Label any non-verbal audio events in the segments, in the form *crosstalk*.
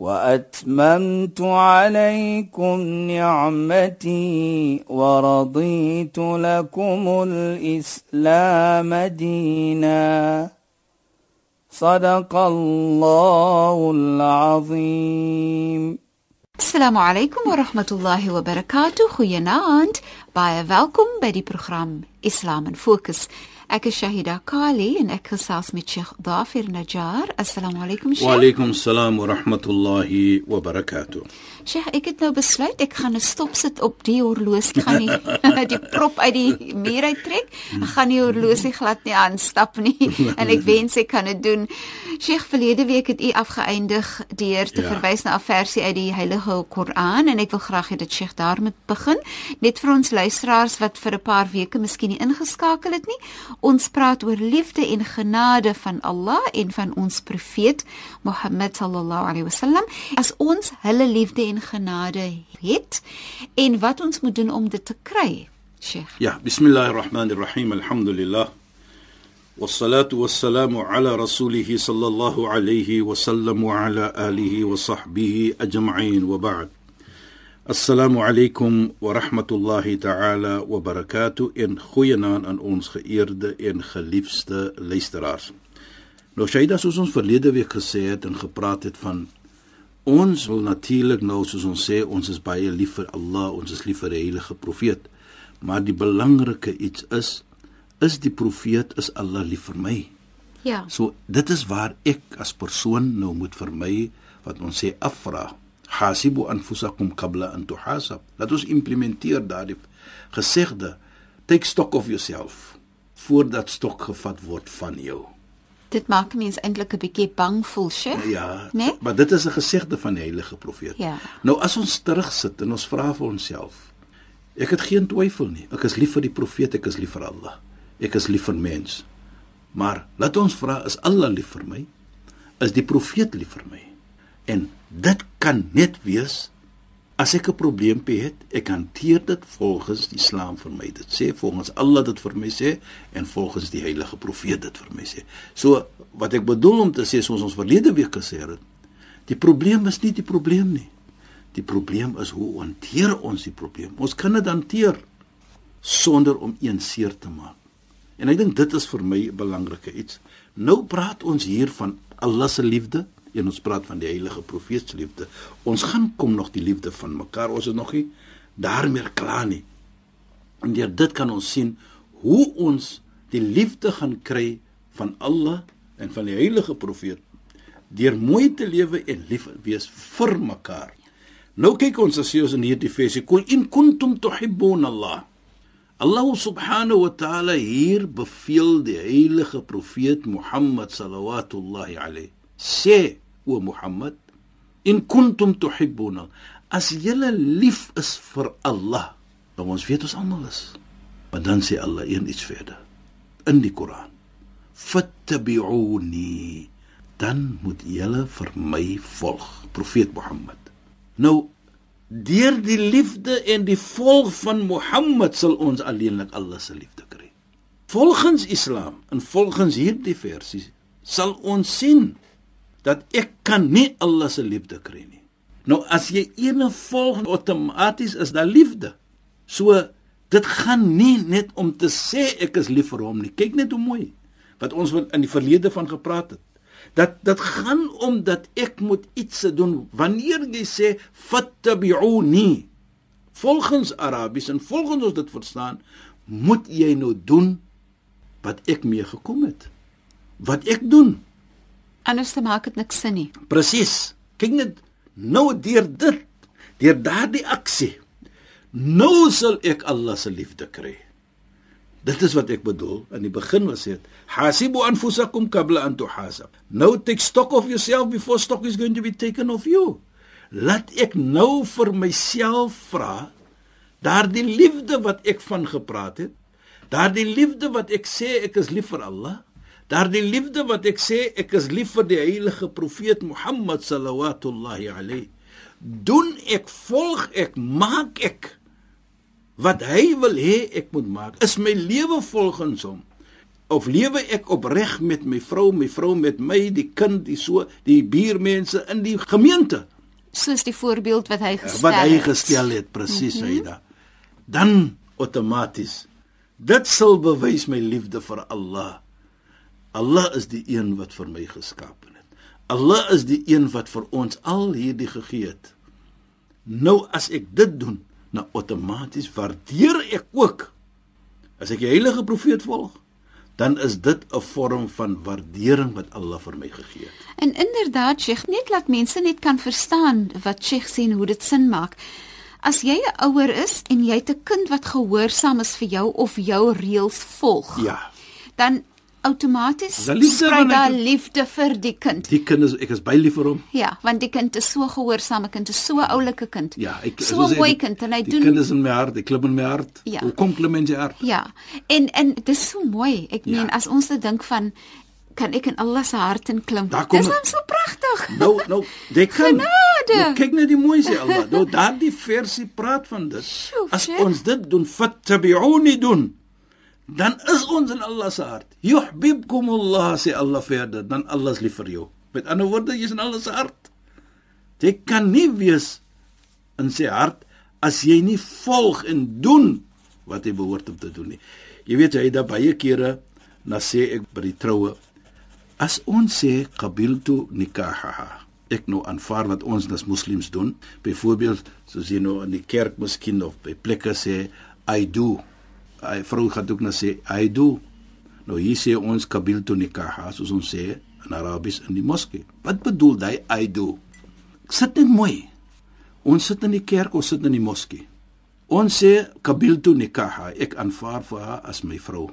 وأتممت عليكم نعمتي ورضيت لكم الإسلام دينا. صدق الله العظيم. السلام عليكم ورحمة الله وبركاته. خيانات بايا فالكم بدي برنامج اسلام فوكس Ek is Shahida Kali en ek gesels met Sheikh Dafir Najjar. Assalamu alaykum Sheikh. Wa alaykum salaam Sheikh, ek het nou besluit ek gaan 'n stop sit op die horlosie. Ek gaan nie *laughs* die prop uit die muur uittrek. Ek gaan die horlosie glad nie aanstap nie *laughs* en ek wens ek kan dit doen. Sheikh, verlede week het u afgeëindig deur te ja. verwys na 'n versie uit die Heilige Koran en ek wil graag hê dat Sheikh daarmee begin, net vir ons luisteraars wat vir 'n paar weke miskien nie ingeskakel het nie. Ons praat oor liefde en genade van Allah en van ons profeet Mohammed sallallahu alaihi wasallam. As ons hulle liefde en genade het en wat ons moet doen om dit te kry. Sheikh. Ja, bismillahirrahmanirrahim. Alhamdulillah. والصلاه والسلام على رسوله صلى الله عليه وسلم وعلى اله وصحبه اجمعين وبعد Assalamu alaykum wa rahmatullahi ta'ala wa barakatuh en goeienaand aan ons geëerde en geliefde luisteraars. Nou Shaida soos ons verlede week gesê het en gepraat het van ons wil natuurlik nou soos ons sê ons is baie lief vir Allah, ons is lief vir die heilige profeet. Maar die belangrike iets is is die profeet is Allah lief vir my. Ja. So dit is waar ek as persoon nou moet vir my wat ons sê afvra hasibu anfusakum qabla an tuhasab laat ons implementeer daardie gesegde take stock of yourself voordat stok gevat word van jou dit maak mense eintlik 'n bietjie bang voel sye ja nee? maar dit is 'n gesegde van die heilige profeet. Ja. nou as ons terugsit en ons vra vir onsself ek het geen twyfel nie. Ek is lief vir die profeet ek is lief vir Allah. Ek is lief vir mens. Maar laat ons vra is Allah lief vir my? Is die profeet lief vir my? En dit kan net wees as ek 'n probleempie het, ek hanteer dit volgens die Islam vir my. Dit sê volgens Allah dit vir my sê en volgens die heilige profeet dit vir my sê. So wat ek bedoel om te sê soos ons verlede week gesê het, die probleem is nie die probleem nie. Die probleem is hoe hanteer ons die probleem? Ons kan dit hanteer sonder om een seer te maak. En ek dink dit is vir my 'n belangrike iets. Nou praat ons hier van Allah se liefde, en ons praat van die heilige profeet se liefde. Ons gaan kom nog die liefde van mekaar. Ons is nog nie daarmee klaar nie. En deur dit kan ons sien hoe ons die liefde gaan kry van Allah en van die heilige profeet deur mooi te lewe en lief wees vir mekaar. Nou kyk ons as ons in hierdie versie kul in kuntum tuhibbun Allah. Allah subhanahu wa ta'ala hier beveel die heilige profeet Mohammed sallallahu alayhi sê o Mohammed in kuntum tuhibbuna as julle lief is vir Allah dan ons weet ons almal is. Maar dan sê Allah een iets verder in die Koran. Fattabi'uni dan moet julle vir my volg profeet Mohammed. Nou deur die liefde en die volg van Mohammed sal ons alleenlik Allah se liefde kry. Volgens Islam en volgens hierdie versie sal ons sien dat ek kan nie Allah se liefde kry nie. Nou as jy ene volg outomaties is daar liefde. So dit gaan nie net om te sê ek is lief vir hom nie. Kyk net hoe mooi wat ons in die verlede van gepraat het. Dat dit gaan om dat ek moet iets doen wanneer jy sê fattabi'uni volgens Arabies en volgens ons dit verstaan moet jy nou doen wat ek mee gekom het. Wat ek doen Anders te maak dit niks sin nie. Presies. Kyk net nou deur dit, deur daardie aksie. Nou sal ek Allah se liefde kry. Dit is wat ek bedoel. In die begin was dit: "Hasibu anfusakum qabla an tuhasab." Nou take stock of yourself before stock is going to be taken of you. laat ek nou vir myself vra daardie liefde wat ek van gepraat het daardie liefde wat ek sê ek is lief vir Allah daardie liefde wat ek sê ek is lief vir die heilige profeet Mohammed sallallahu alayhi doen ek volg ek maak ek wat hy wil hê ek moet maak. Is my lewe volgens hom? Of lewe ek opreg met my vrou my vrou met my die kind die so die buurmense in die gemeente? Soos die voorbeeld wat hy gestel wat hy gestel het presies mm -hmm. Aida. Dan outomaties dit sal bewys my liefde vir Allah Allah is die een wat vir my geskaap het Allah is die een wat vir ons al hierdie gegee het nou as ek dit doen nou outomaties waardeer ek ook as ek die heilige profeet volg dan is dit 'n vorm van waardering wat Allah vir my gegee het. En inderdaad, Sheikh, net laat mense net kan verstaan wat Sheikh sê en hoe dit sin maak. As jy 'n ouer is en jy het 'n kind wat gehoorsaam is vir jou of jou reëls volg. Ja. Dan outomaties sprei daar liefde vir die kind. Die kind is ek is baie lief vir hom. Ja, want die kind is so gehoorsame kind, is so 'n oulike kind. Ja, ek so 'n mooi kind en hy die doen Die kind is in my hart, die klim in my hart. Ja. Hoe kom klim in jou hart? Ja. En en dit is so mooi. Ek ja. meen as ons dit dink van kan ek in Allah se hart inklim. Dis hom so pragtig. Nou nou, jy *laughs* kan nou, kyk net die mooi sê Allah. Nou daardie versie praat van dit. As ons dit doen, fattabi'uni doen dan is ons in Allah se hart. Yuhibbukum Allah sê Allah verder, dan Allah is lief vir jou. Met ander woorde, jy is in Allah se hart. Jy kan nie wees in sy hart as jy nie volg en doen wat hy behoort om te doen nie. Jy weet hy da baie kere na sê ek by die troue as ons sê qabiltu nikahaha ek nou aanvaar wat ons as moslems doen byvoorbeeld soos jy nou in die kerk miskien of by plekke sê i do hy vrou gaan ook na sê hy do nou hier sê ons kabil tu nikah soos ons sê in Arabies in die moskee. Wat bedoel hy hy do sit net mooi. Ons sit in die kerk ons sit in die moskee. Ons sê kabil tu nikah ek aanvaar vir haar as my vrou.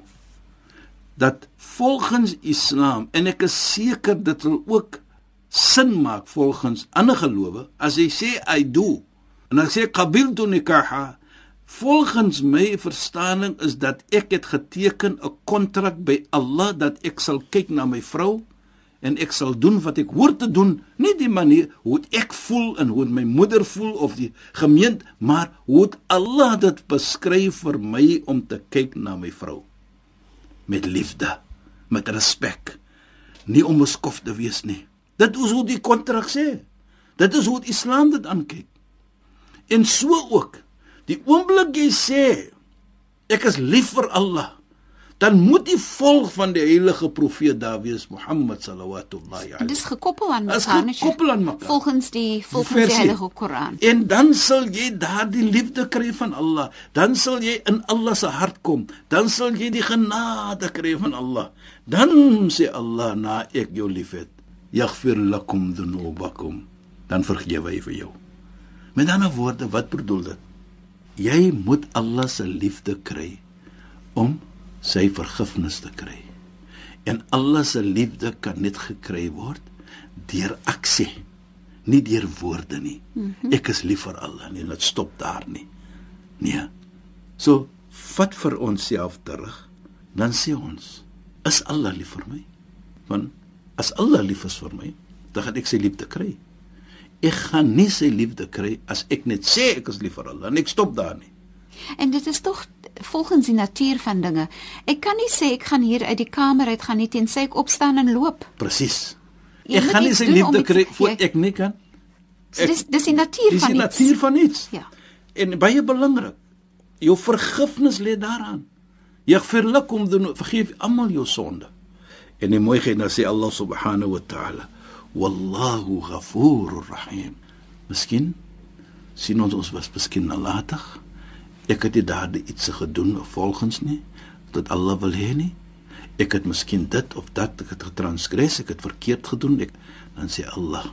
Dat volgens islam en ek is seker dit sal ook sin maak volgens ander gelowe as hy sê hy do en as hy sê kabil tu nikah Volgens my verstaaning is dat ek het geteken 'n kontrak by Allah dat ek sal kyk na my vrou en ek sal doen wat ek hoor te doen, nie die manier hoe ek voel en hoe my moeder voel of die gemeente, maar hoe Allah dit beskryf vir my om te kyk na my vrou met liefde, met respek, nie om beskof te wees nie. Dit is hoe die kontrak sê. Dit is hoe die Islam dit aankyk. En so ook Die oomblik jy sê ek is lief vir Allah, dan moet die volg van die heilige profeet daar wees Mohammed sallallahu alayhi. Dit is gekoppel aan mekaar, nie? Gekoppel aan mekaar. Volgens die volgens die, die heilige Koran. En dan sal jy daardie liefde kry van Allah. Dan sal jy in Allah se hart kom. Dan sal jy die genade kry van Allah. Dan sê Allah na ek jou liefhet, yaghfir lakum dhunubakum. Dan vergewe hy vir jou. Met ander woorde, wat bedoel dit? Jy moet Allah se liefde kry om sy vergifnis te kry. En Allah se liefde kan net gekry word deur aksie, nie deur woorde nie. Mm -hmm. Ek is lief vir Allah en dit stop daar nie. Nee. So vat vir onsself terug, dan sê ons, is Allah lief vir my? Want as Allah lief is vir my, dan gaan ek sy liefde kry ek gaan nie sy liefde kry as ek net sê ek is lief vir Allah en ek stop daar nie. En dit is tog volgens die natuur van dinge. Ek kan nie sê ek gaan hier uit die kamer uit gaan nie tensy ek opstaan en loop. Presies. Ek gaan nie sy liefde kry voor ek nie kan. Ek, so dis dis die natuur dis van iets. Dis die natuur van iets. Ja. En baie belangrik. Jou vergifnis lê daaraan. Jy verlikom doen vergeef almal jou sonde. En die mooi nou sê Allah subhanahu wa ta'ala wallahu ghafurur rahim. Miskien sien ons ons was miskien nalatig. Ek het dit daardie iets gedoen volgens nie dat Allah wil hê nie. Ek het miskien dit of dat ek het getransgress, ek het verkeerd gedoen. Ek dan sê Allah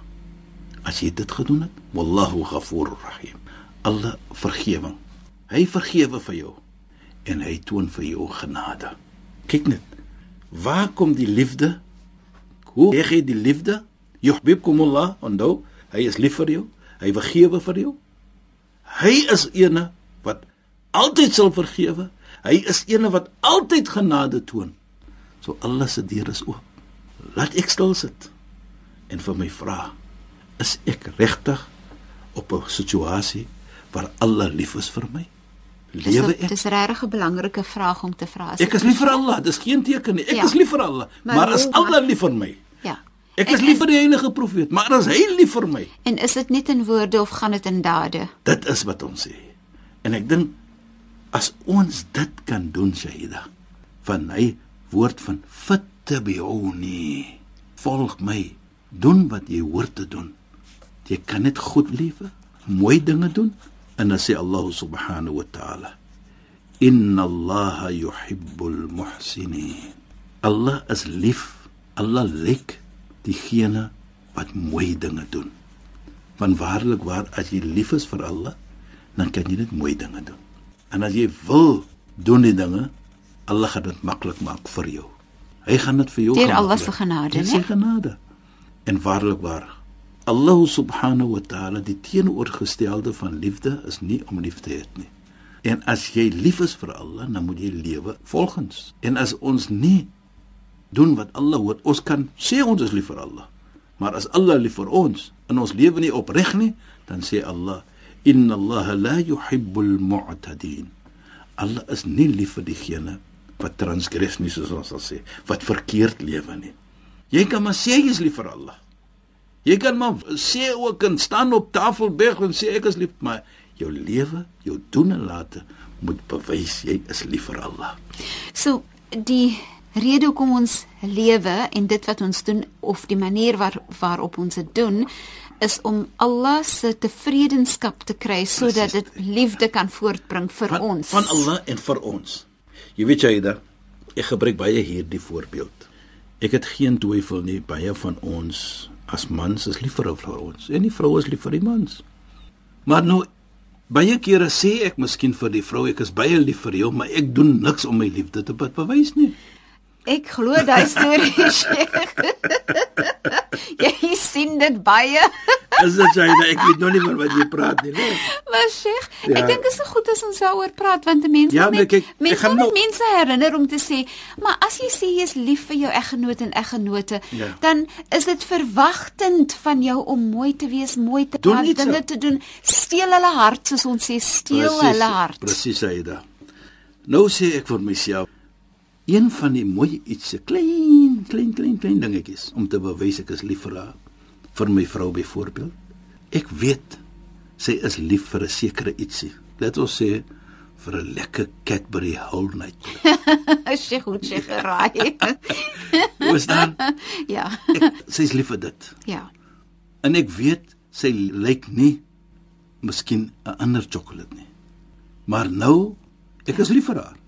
as jy dit gedoen het, wallahu ghafurur rahim. Allah vergewing. Hy vergewe vir jou en hy toon vir jou genade. Kyk net. Waar kom die liefde? Hoe gee jy die liefde? Yuhibbukumullah, onthou, hy is lief vir jou. Hy vergewe vir jou. Hy is ene wat altyd sal vergewe. Hy is ene wat altyd genade toon. So Allah se deur is oop. Laat ek stil sit en vir my vra, is ek regtig op 'n situasie waar Allah lief is vir my? Lewe ek? Dis regtig 'n belangrike vraag om te vra. Ek is lief vir Allah, dis geen teken nie. Ek Ja. is lief vir Allah, Maar maar is Allah lief vir my? Ek is En- lief vir die heilige profeet, maar is hy lief vir my? En is dit net in woorde of gaan dit in dade? Dit is wat ons sê. En ek dink as ons dit kan doen, Shaida, van hy woord van fattabi'uni, volg my, doen wat jy hoort te doen. Jy kan net goed lewe, mooi dinge doen en dan sê Allah subhanahu wa ta'ala Inna Allah yuhibbul muhsinin. Allah is lief. Allah lyk diegene wat mooi dinge doen. Want waarlik waar as jy lief is vir Allah, dan kan jy net mooi dinge doen. En as jy wil doen die dinge, Allah gaan dit maklik maak vir jou. Hy gaan dit vir jou Deur gaan Allah se genade, Deur né? Sy genade. En waarlik waar Allah subhanahu wa ta'ala die teenoorgestelde van liefde is nie om lief te hê nie. En as jy lief is vir Allah, dan moet jy lewe volgens. En as ons nie doen wat Allah hoor, ons kan sê ons is lief vir Allah. Maar as Allah lief vir ons en ons lewe nie opreg nie, dan sê Allah, "Inna Allah la yuhibbul mu'tadin." Allah is nie lief vir diegene wat transgress nie soos ons sal sê, wat verkeerd lewe nie. Jy kan maar sê jy is lief vir Allah. Jy kan maar sê ook en staan op Tafelberg en sê ek is lief, maar jou lewe, jou doen en late moet bewys jy is lief vir Allah. So die rede hoekom ons lewe en dit wat ons doen of die manier waar waarop ons dit doen is om Allah se tevredenskap te kry sodat dit liefde kan voortbring vir van, ons. van Allah en vir ons. Jy weet Jaida, ek gebruik baie hierdie voorbeeld. Ek het geen twyfel nie baie van ons as mans is lief vir ou vir ons en die vrou is lief vir die mans. Maar nou baie kere sê ek miskien vir die vrou ek is baie lief vir jou, maar ek doen niks om my liefde te be- bewys nie. Ek glo daai storie *laughs* Sheikh. Jy sien dit baie. Is dit Jaida? Ek weet nog nie van wat jy praat nie. Nee. Maar Sheikh, Ja. ek dink dit is so goed as ons daaroor praat want mense Ja, moet maar net kyk, ek mense gaan moet net nou- mense herinner om te sê, maar as jy sê jy is lief vir jou eggenoot en eggenote, Ja. dan is dit verwagtend van jou om mooi te wees, mooi te Doen praat, dinge aan- te doen. Steel hulle hart soos ons sê, steel hulle hart. Presies, Aida. Nou sê ek vir myself een van die mooi ietsie, klein, klein, klein, klein dingetjies om te bewys ek is lief vir haar, vir my vrou byvoorbeeld. Ek weet sy is lief vir 'n sekere ietsie. Let ons sê vir 'n lekker Cadbury whole night. *laughs* As jy goed sê geraai. *laughs* Hoe is dan? *laughs* ja. Ek sy's lief vir dit. Ja. En ek weet sy lyk nie miskien 'n ander sjokolade nie. Maar nou ek is lief vir haar.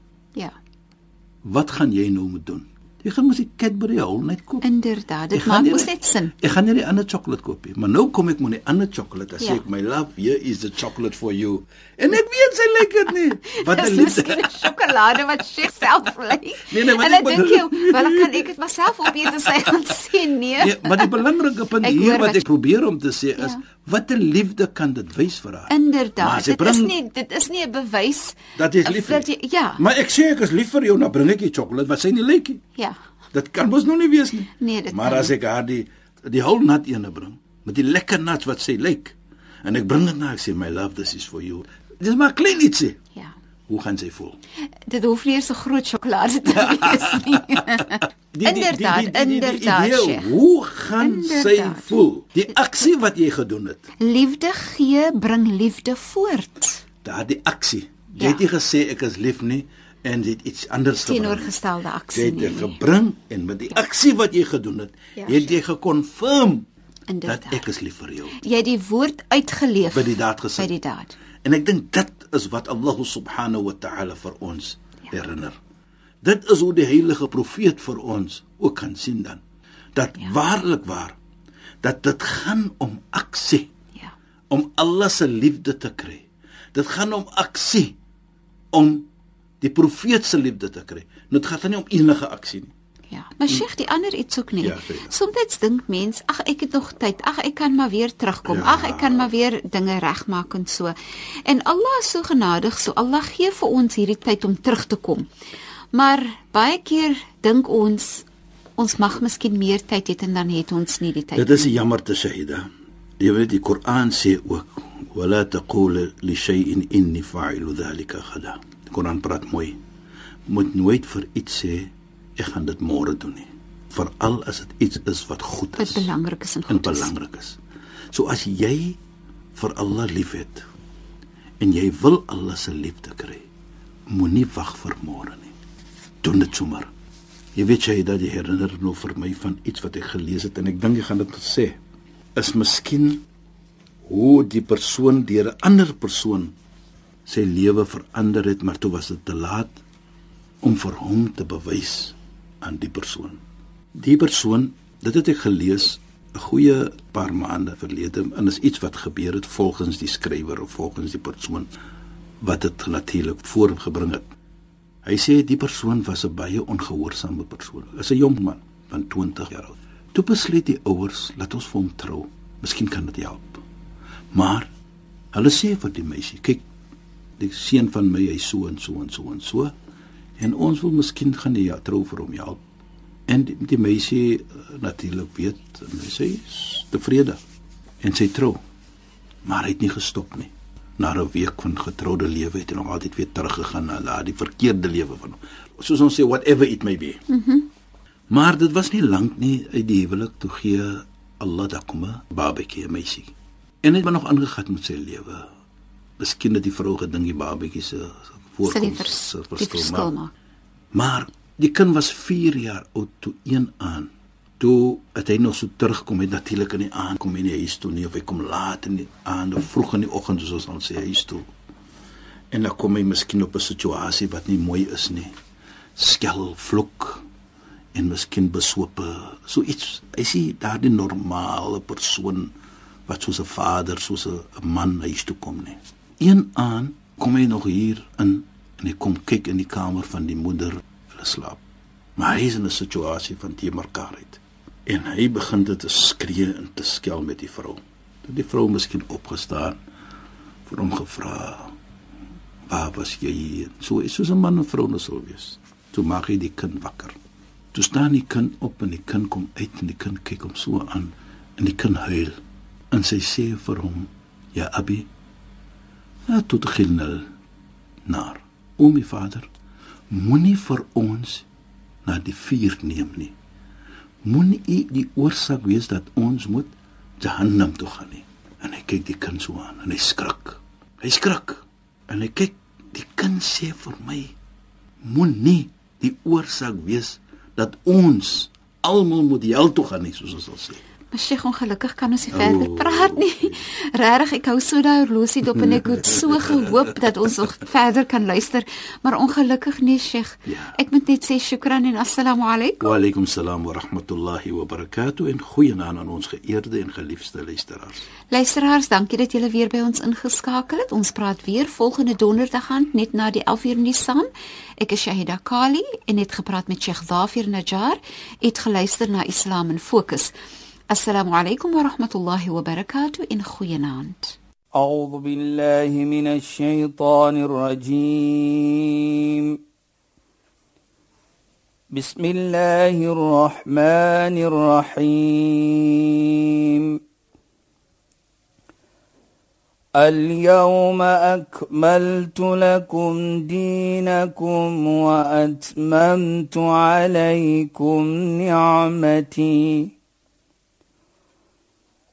Wat gaan jy nou moet doen? Jy gaan mos die Cadbury hol net koop. Inderdaad, Ek dit maak nie mos net sin. Ek gaan nie die ander sjokolade koop nie, maar nou kom ek met die ander sjokolade. Dan Ja. sê ek my love, here is the chocolate for you. En ek weet sy lyk dit nie. *laughs* Wat 'n Dis liefde. miskien 'n sjokolade wat sy self lyk. Nee, nee, en ek dan dink jy, wel dan kan ek dit myself opeet en sy gaan sê nee. Ja, maar die belangrike *laughs* punt Ek hier wat ek probeer om te sê is Ja. watter liefde kan dit wys vir haar? Maar Inderdaad. Dit is bring- nie dit is nie 'n bewys dat jy is lief jy ja. Maar ek sê ek is lief vir jou, nou bring ek jy sjokolade wat sy nie lyk nie. Ja. Dit kan mos nog nie wees nie. Nee, dit maar as ek haar die die whole nut ene bring met die lekker nuts wat sy lyk en ek bring dit na ek sê my love this is for you. Dis maar klein ietsie. Ja. Hoe gaan sy voel? Dit hoef nie eers 'n groot sjokolade te *laughs* wees nie. inderdaad, inderdaad. idee, Sheikh. hoe gaan sy Inderdaad. voel? Die aksie wat jy gedoen het. Liefde gee bring liefde voort. Daardie aksie. Jy Ja. het nie gesê ek is lief nie en het iets anders gebring. Teenoorgestelde Jy aksie het dit nie. gebring en met die aksie wat jy gedoen het, Ja, het jy gekonfirm dat ek is lief vir jou. Jy het die woord uitgeleef By die daad gesit. By die daad. En ek dink dit is wat Allah subhanahu wa ta'ala vir ons ja. herinner. Dit is hoe die heilige profeet vir ons ook kan sien dan. Dat ja. waarlik waar dat dit gaan om aksie, Ja. om Allah se liefde te kry. Dit gaan om aksie om die profeet se liefde te kry. Nou, Dit gaan nie om enige aksie nie. Ja, maar Sheikh, die ander iets ook nie. Ja, sê. Soms dink mens, ag ek het nog tyd. Ag ek kan maar weer terugkom. Ja. Ag ek kan maar weer dinge regmaak en so. En Allah is so genadig, so Allah gee vir ons hierdie tyd om terug te kom. Maar baie keer dink ons ons mag miskien meer tyd hê en dan het ons nie die tyd. Dit is jammer te Shahida. Jy weet die Koran sê ook wala taqul li shay'in inni fa'ilu dhalika ghada. Die Koran praat mooi. Moet nooit vir iets sê ek gaan dit môre doen nie. Veral as dit iets is wat goed wat is belangrik is en en goed is. belangrik is. So as jy vir Allah liefhet en jy wil Allah se liefde kry, moenie wag vir môre nie. Doen dit sommer. Jy weet jy dat jy herinner nou vir my van iets wat ek gelees het en ek dink jy gaan dit sê. Is miskien hoe die persoon deur 'n ander persoon sy lewe verander het, maar toe was dit te laat om vir hom te bewys aan die persoon. Die persoon, dit het ek gelees 'n goeie paar maande verlede en is iets wat gebeur het volgens die skrywer of volgens die persoon wat dit natuurlik voorgebring het. Hy sê die persoon was 'n baie ongehoorsame persoon. Is 'n jong man van 20 jaar oud. Toe besluit die ouers, laat ons vir hom trou. Miskien kan dit help. Maar hulle sê vir die meisie, kyk, die seun van my hy so en so en so en so en ons wil miskien gaan die ja, trou vir hom help. En die, die meisie uh, natuurlik weet sê is tevrede en sy trou. Maar hy het nie gestop nie. Na 'n week van getroude lewe het hy nog altyd weer teruggegaan na daardie verkeerde lewe van hom. Soos ons sê whatever it may be. Mhm. Mm maar dit was nie lank nie uit die huwelik toe gee Allah dakuma babatjie meisie. En hy het nog aangegaan met sy lewe. Miskien het die vrou gedink die babatjie se die voorkoms vers, die verskil maak. Maar die kind was 4 jaar oud toe een aan. Toe het hy nog so terugkom, het natuurlik in die aand kom hy nie huis toe nie of hy kom laat in die aand of vroeg in die oggend soos ons sê huis toe. En dan kom hy miskien op 'n situasie wat nie mooi is nie. Skel, vloek en miskien besope, so iets. Hy sê daardie normale persoon wat soos 'n vader, soos 'n man huis toe kom nie. Een aan kom hy nog hier in en hy kom kyk in die kamer van die moeder, hulle slaap. Maar hy is in 'n situasie van teemarkaarheid. En hy begin dit te skree en te skel met die vrou. Toe die vrou miskien opgestaan vir hom gevra waar was jy? So is soos 'n man en vrou nou sou wees. Toe maak hy die kind wakker. Toe staan die kind op en die kind kom uit en die kind kyk hom so aan en die kind huil. En sy sê vir hom: "Ja, Abi, la tudkhilna nar." O my vader, moenie vir ons na die vuur neem nie. Moenie u die oorsaak wees dat ons moet Jahannam toe gaan nie. En hy kyk die kind so aan en hy skrik. Hy skrik en hy kyk die kind sê vir my moenie die oorsaak wees dat ons almal moet hel toe gaan nie soos ons sal sê. Maar Sheikh, ongelukkig kan ons nie verder praat nie. *laughs* Regtig, ek hou so daai horlosie dop en ek het so gehoop dat ons nog verder kan luister, maar ongelukkig nie, Sheikh. Ja. Ek moet net sê shukran en assalamu alaykum. Wa alaykum salaam wa rahmatullahi wa barakatuh en goeienaand aan ons geëerde en geliefde luisteraars. Luisteraars, dankie dat julle weer by ons ingeskakel het. Ons praat weer volgende donderdag aan net na die 11uur nuus saam. Ek is Shahida Kali en het gepraat met Sheikh Zafir Najjar. Het geluister na Islam in Fokus. Alaykum wa rahmatullahi wa barakatuh in goeienaand. أعوذ بالله من الشيطان الرجيم. بسم الله الرحمن الرحيم. اليوم أكملت لكم دينكم وأتممت عليكم نعمتي.